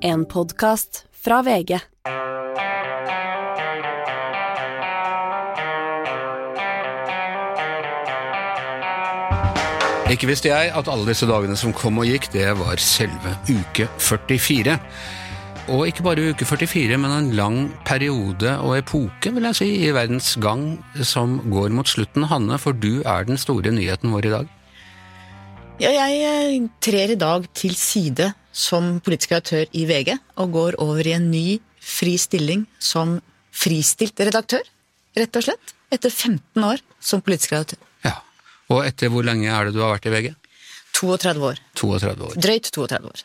En podkast fra VG. Ikke visste jeg at alle disse dagene som kom og gikk, det var selve uke 44. Og ikke bare uke 44, men en lang periode og epoke, vil jeg si, i verdens gang som går mot slutten. Hanne, for du er den store nyheten vår i dag. Ja, jeg eh, trer i dag til side som politisk redaktør i VG, og går over i en ny fri stilling som fristilt redaktør, rett og slett. Etter 15 år som politisk redaktør. Ja. Og etter hvor lenge er det du har vært i VG? 32 år. 32 år. Drøyt 32 år.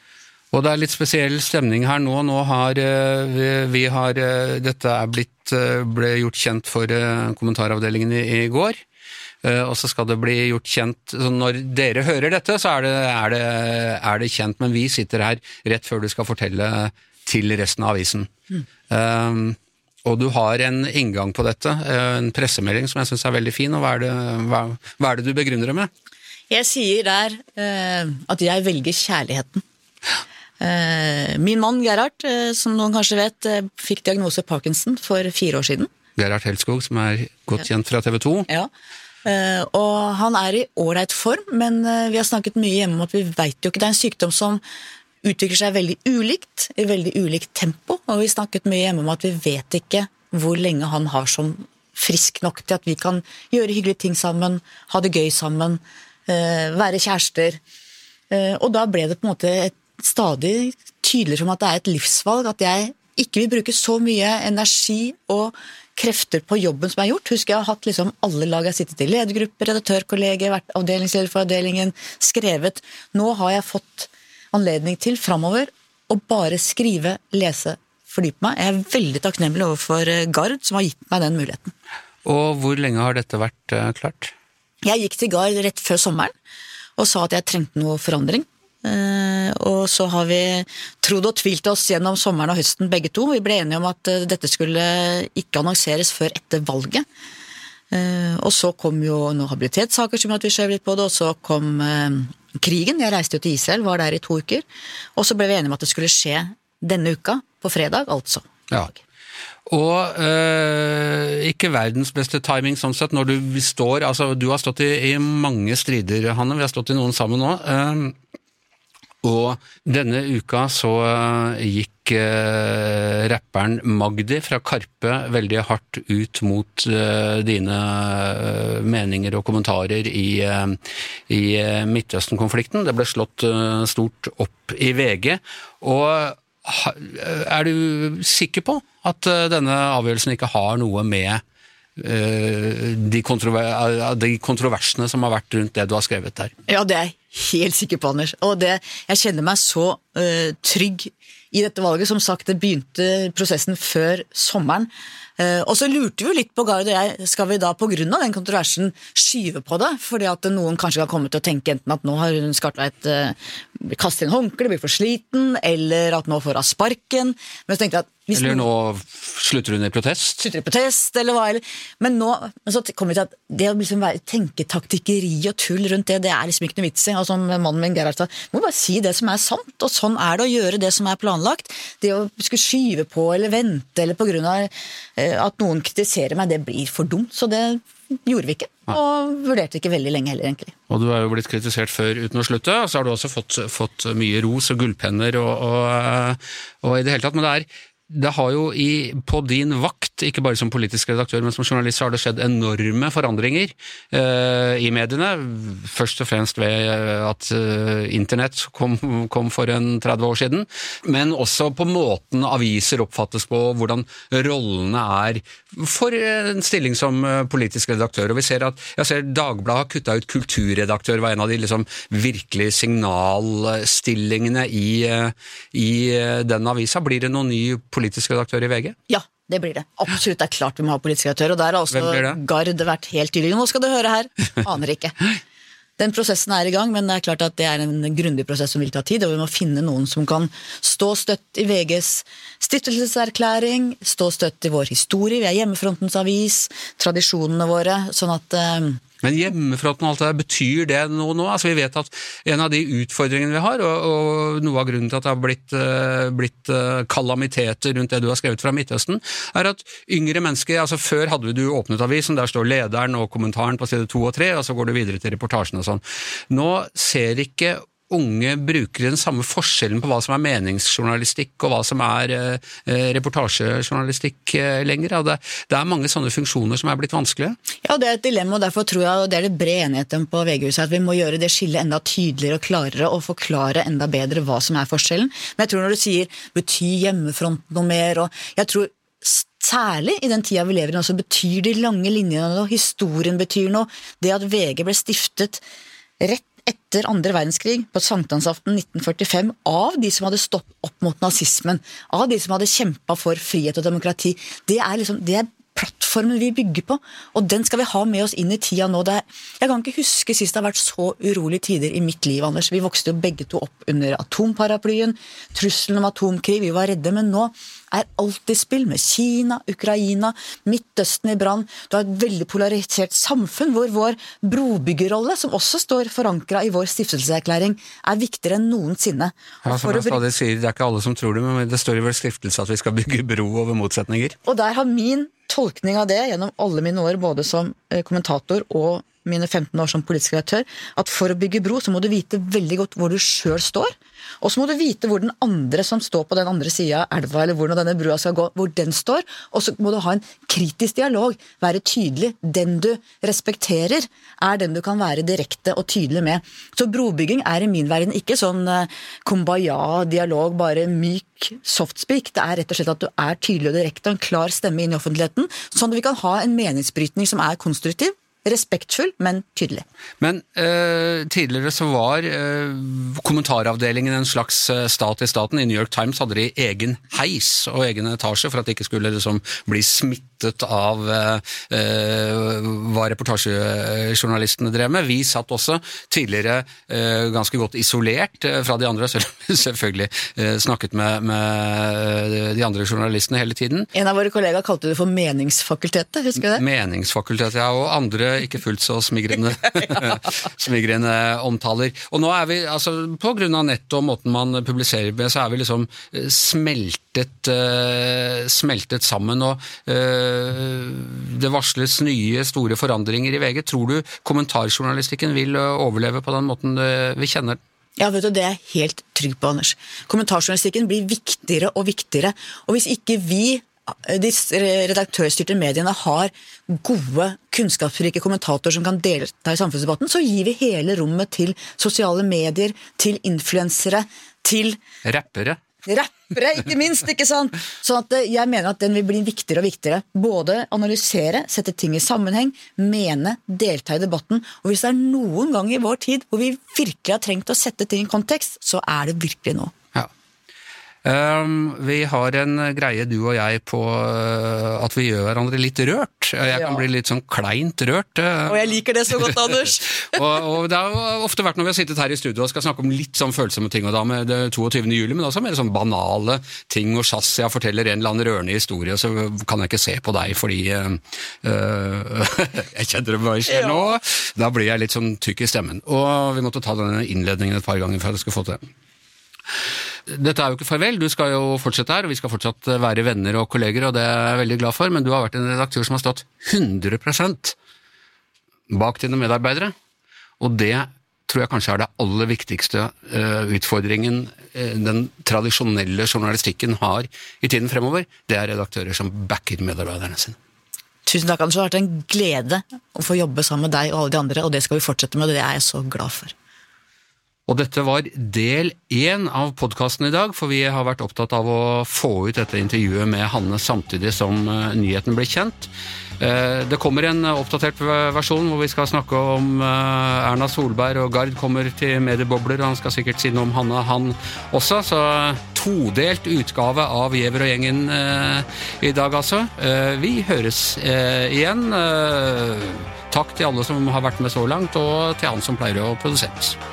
Og det er litt spesiell stemning her nå. Nå har eh, vi, vi har eh, Dette er blitt, eh, ble gjort kjent for kommentaravdelingen i, i går. Eh, Og så skal det bli gjort kjent så Når dere hører dette, så er det, er, det, er det kjent, men vi sitter her rett før du skal fortelle til resten av avisen. Um, og du har en inngang på dette, eh, en pressemelding som jeg syns er veldig fin. og Hva er, det, hva, hva er det du begrunner det med? Jeg sier der uh, at jeg velger kjærligheten. Uh, min mann Gerhard, uh, som noen kanskje vet, fikk diagnose Parkinson for fire år siden. Gerhard Helskog, som er godt kjent fra TV 2. Ja. Eh, og han er i ålreit form, men eh, vi har snakket mye hjemme om at vi veit jo ikke Det er en sykdom som utvikler seg veldig ulikt, i veldig ulikt tempo. Og vi snakket mye hjemme om at vi vet ikke hvor lenge han har som frisk nok til at vi kan gjøre hyggelige ting sammen, ha det gøy sammen, eh, være kjærester. Og da ble det på en måte et stadig tydeligere som at det er et livsvalg, at jeg ikke vil bruke så mye energi og krefter på jobben som er gjort. Husk, jeg har hatt liksom alle lag jeg har sittet i, ledergruppe, redaktørkollegier, vært avdelingsleder for avdelingen, skrevet. Nå har jeg fått anledning til framover å bare skrive, lese, fordype meg. Jeg er veldig takknemlig overfor eh, Gard, som har gitt meg den muligheten. Og hvor lenge har dette vært eh, klart? Jeg gikk til Gard rett før sommeren og sa at jeg trengte noe forandring. Eh, og så har vi trodd og tvilt oss gjennom sommeren og høsten begge to. Vi ble enige om at eh, dette skulle ikke annonseres før etter valget. Eh, og så kom jo noen habilitetssaker som gjorde at vi skjøv litt på det, og så kom krigen. Jeg reiste jo til Israel, var der i to uker. Og så ble vi enige om at det skulle skje denne uka, på fredag, altså. Ja. Og øh, ikke verdens beste timing sånn sett, når du står Altså, du har stått i, i mange strider, Hanne, vi har stått i noen sammen nå. øh, og denne uka så øh, gikk eh, rapperen Magdi fra Karpe veldig hardt ut mot eh, dine øh, meninger og kommentarer i, øh, i Midtøsten-konflikten. Det ble slått stort opp i VG. Og er du sikker på at denne avgjørelsen ikke har noe med de, kontrover øh, de kontroversene som har vært rundt det du har skrevet der? Ja, det er jeg helt sikker på, Anders. Og det, jeg kjenner meg så uh, trygg i dette valget. Som sagt, det begynte prosessen før sommeren. Eh, og så lurte vi litt på Gard og jeg, skal vi da pga. den kontroversen skyve på det? Fordi at noen kanskje kan komme til å tenke enten at nå har hun Skartveit uh, kastet inn håndkle, blir for sliten, eller at nå får hun sparken. Men så tenkte jeg at Eller nå slutter hun i protest? slutter i protest, eller hva. Eller. Men nå men så kom vi til at det å liksom være, tenke taktikkeri og tull rundt det, det er liksom ikke noe vits i. Og som mannen min Gerhard sa, må bare si det som er sant, og sånn er det å gjøre det som er planlagt. Det å skulle skyve på eller vente eller på grunn av eh, at noen kritiserer meg, det blir for dumt. Så det gjorde vi ikke. Og vurderte ikke veldig lenge heller, egentlig. Og du er jo blitt kritisert før uten å slutte, og så har du også fått, fått mye ros og gullpenner og, og, og i det hele tatt. Men det er det har jo i, på din vakt, ikke bare som politisk redaktør, men som journalist, så har det skjedd enorme forandringer uh, i mediene. Først og fremst ved eh, at uh, internett kom, kom for en 30 år siden. Men også på måten aviser oppfattes på, hvordan rollene er for en stilling som politisk redaktør. Og vi ser at jeg ser Dagbladet har kutta ut kulturredaktør, var en av de liksom virkelig signalstillingene i, i den avisa. Blir det noen ny politisk redaktør i VG? Ja, det blir det. Absolutt, det er klart vi må ha politisk redaktør. Og der har også? Gard vært helt tydelig. Nå skal du høre her. Aner ikke. Den prosessen er i gang, men det er klart at det er en grundig prosess som vil ta tid, og vi må finne noen som kan stå støtt i VGs stiftelseserklæring, stå støtt i vår historie, vi er hjemmefrontens avis, tradisjonene våre, sånn at eh, Men hjemmefronten og alt det der, betyr det noe nå? Altså Vi vet at en av de utfordringene vi har, og, og noe av grunnen til at det har blitt, uh, blitt uh, kalamiteter rundt det du har skrevet fra Midtøsten, er at yngre mennesker altså Før hadde du åpnet avisen, der står lederen og kommentaren på side to og tre, og så går du videre til reportasjen og sånn. Nå ser ikke unge brukere den samme forskjellen på hva som er meningsjournalistikk og hva som er eh, reportasjejournalistikk eh, lenger. Det, det, er mange sånne funksjoner som er blitt vanskelige. Ja, det er et dilemma, og derfor tror jeg og det er det bred enighet om på VG-huset, at vi må gjøre det skillet enda tydeligere og klarere og forklare enda bedre hva som er forskjellen. Men jeg tror når du sier betyr hjemmefronten noe mer, og jeg tror Særlig i den tida vi lever i nå, så betyr de lange linjene noe, historien betyr noe. Det at VG ble stiftet rett etter andre verdenskrig, på sankthansaften 1945, av de som hadde stått opp mot nazismen, av de som hadde kjempa for frihet og demokrati. Det er, liksom, det er plattformen vi bygger på, og den skal vi ha med oss inn i tida nå. Er, jeg kan ikke huske sist det har vært så urolige tider i mitt liv, Anders. Vi vokste jo begge to opp under atomparaplyen, trusselen om atomkrig, vi var redde, men nå er alt i spill med Kina, Ukraina, Midtøsten i brann. Du har et veldig polarisert samfunn hvor vår brobyggerrolle, som også står forankra i vår stiftelseserklæring, er viktigere enn noensinne. Ja, som jeg stadig sier, Det er ikke alle som tror det, men det står i vår stiftelse at vi skal bygge bro over motsetninger. Og der har min tolkning av det gjennom alle mine år både som eh, kommentator og mine 15 år som politisk redaktør, at for å bygge bro, så må du vite veldig godt hvor du sjøl står. Og så må du vite hvor den andre som står på den andre sida av elva, eller hvor denne brua skal gå, hvor den står. Og så må du ha en kritisk dialog, være tydelig. Den du respekterer, er den du kan være direkte og tydelig med. Så brobygging er i min verden ikke sånn eh, kumbaya-dialog, bare myk softspeak. Det er rett og slett at du er tydelig og direkte og en klar stemme inn i offentligheten, sånn at vi kan ha en meningsbrytning som er konstruktiv respektfull, men tydelig. Men eh, tidligere så var eh, kommentaravdelingen en slags eh, stat i staten. I New York Times hadde de egen heis og egen etasje for at de ikke skulle liksom, bli smittet av eh, eh, hva reportasjejournalistene drev med. Vi satt også tidligere eh, ganske godt isolert fra de andre, selv om vi selvfølgelig snakket med, med, de andre journalistene hele tiden. En av våre kollegaer kalte det for Meningsfakultetet, husker du det? Meningsfakultetet, ja. Og andre ikke fullt så smigrende, smigrende omtaler. Og nå er vi, altså på grunn av nettet og måten man publiserer med, så er vi liksom eh, smeltet, uh, smeltet sammen. og Det varsles nye, store forandringer i VG. Tror du kommentarjournalistikken vil overleve på den måten vi kjenner den? Ja, vet du, Det er jeg helt trygg på, Anders. Kommentarjournalistikken blir viktigere og viktigere. Og hvis ikke vi de redaktørstyrte mediene har gode, kunnskapsrike kommentatorer som kan delta i samfunnsdebatten, så gir vi hele rommet til sosiale medier, til influensere, til Rappere. Rappere, ikke minst! ikke sant? Sånn at eh, jeg mener at den vil bli viktigere og viktigere. Både analysere, sette ting i sammenheng, mene, delta i debatten. Og hvis det er noen gang i vår tid hvor vi virkelig har trengt å sette ting i kontekst, så er det virkelig nå. Um, vi har en greie, du og jeg, på uh, at vi gjør hverandre litt rørt. Jeg kan ja. bli litt sånn kleint rørt. Og jeg liker det så godt, Anders! og, og, det har ofte vært når vi har sittet her i studio og skal snakke om litt sånn følsomme ting, og da med 22. juli, men også mer sånn banale ting. Og Shazia forteller en eller annen rørende historie, så kan jeg ikke se på deg fordi uh, Jeg kjenner det bare skjer nå. Da blir jeg litt sånn tykk i stemmen. Og vi måtte ta denne innledningen et par ganger for at jeg skulle få til det. Dette er jo ikke farvel, du skal jo fortsette her, og vi skal fortsatt være venner og kolleger, og det er jeg veldig glad for, men du har vært en redaktør som har stått 100% bak dine medarbeidere, og det tror jeg kanskje er det aller viktigste uh, utfordringen uh, den tradisjonelle journalistikken har i tiden fremover. Det er redaktører som backer medarbeiderne sine. Tusen takk, Anders. Det har vært en glede å få jobbe sammen med deg og alle de andre, og det skal vi fortsette med, og det er jeg så glad for. Og dette var del én av podkasten i dag, for vi har vært opptatt av å få ut dette intervjuet med Hanne samtidig som eh, nyheten blir kjent. Eh, det kommer en oppdatert versjon hvor vi skal snakke om eh, Erna Solberg, og Gard kommer til mediebobler, og han skal sikkert si noe om Hanne, han også. Så todelt utgave av Giæver og gjengen i dag, altså. Vi høres igjen. Takk til alle som har vært med så langt, og til han som pleier å produsere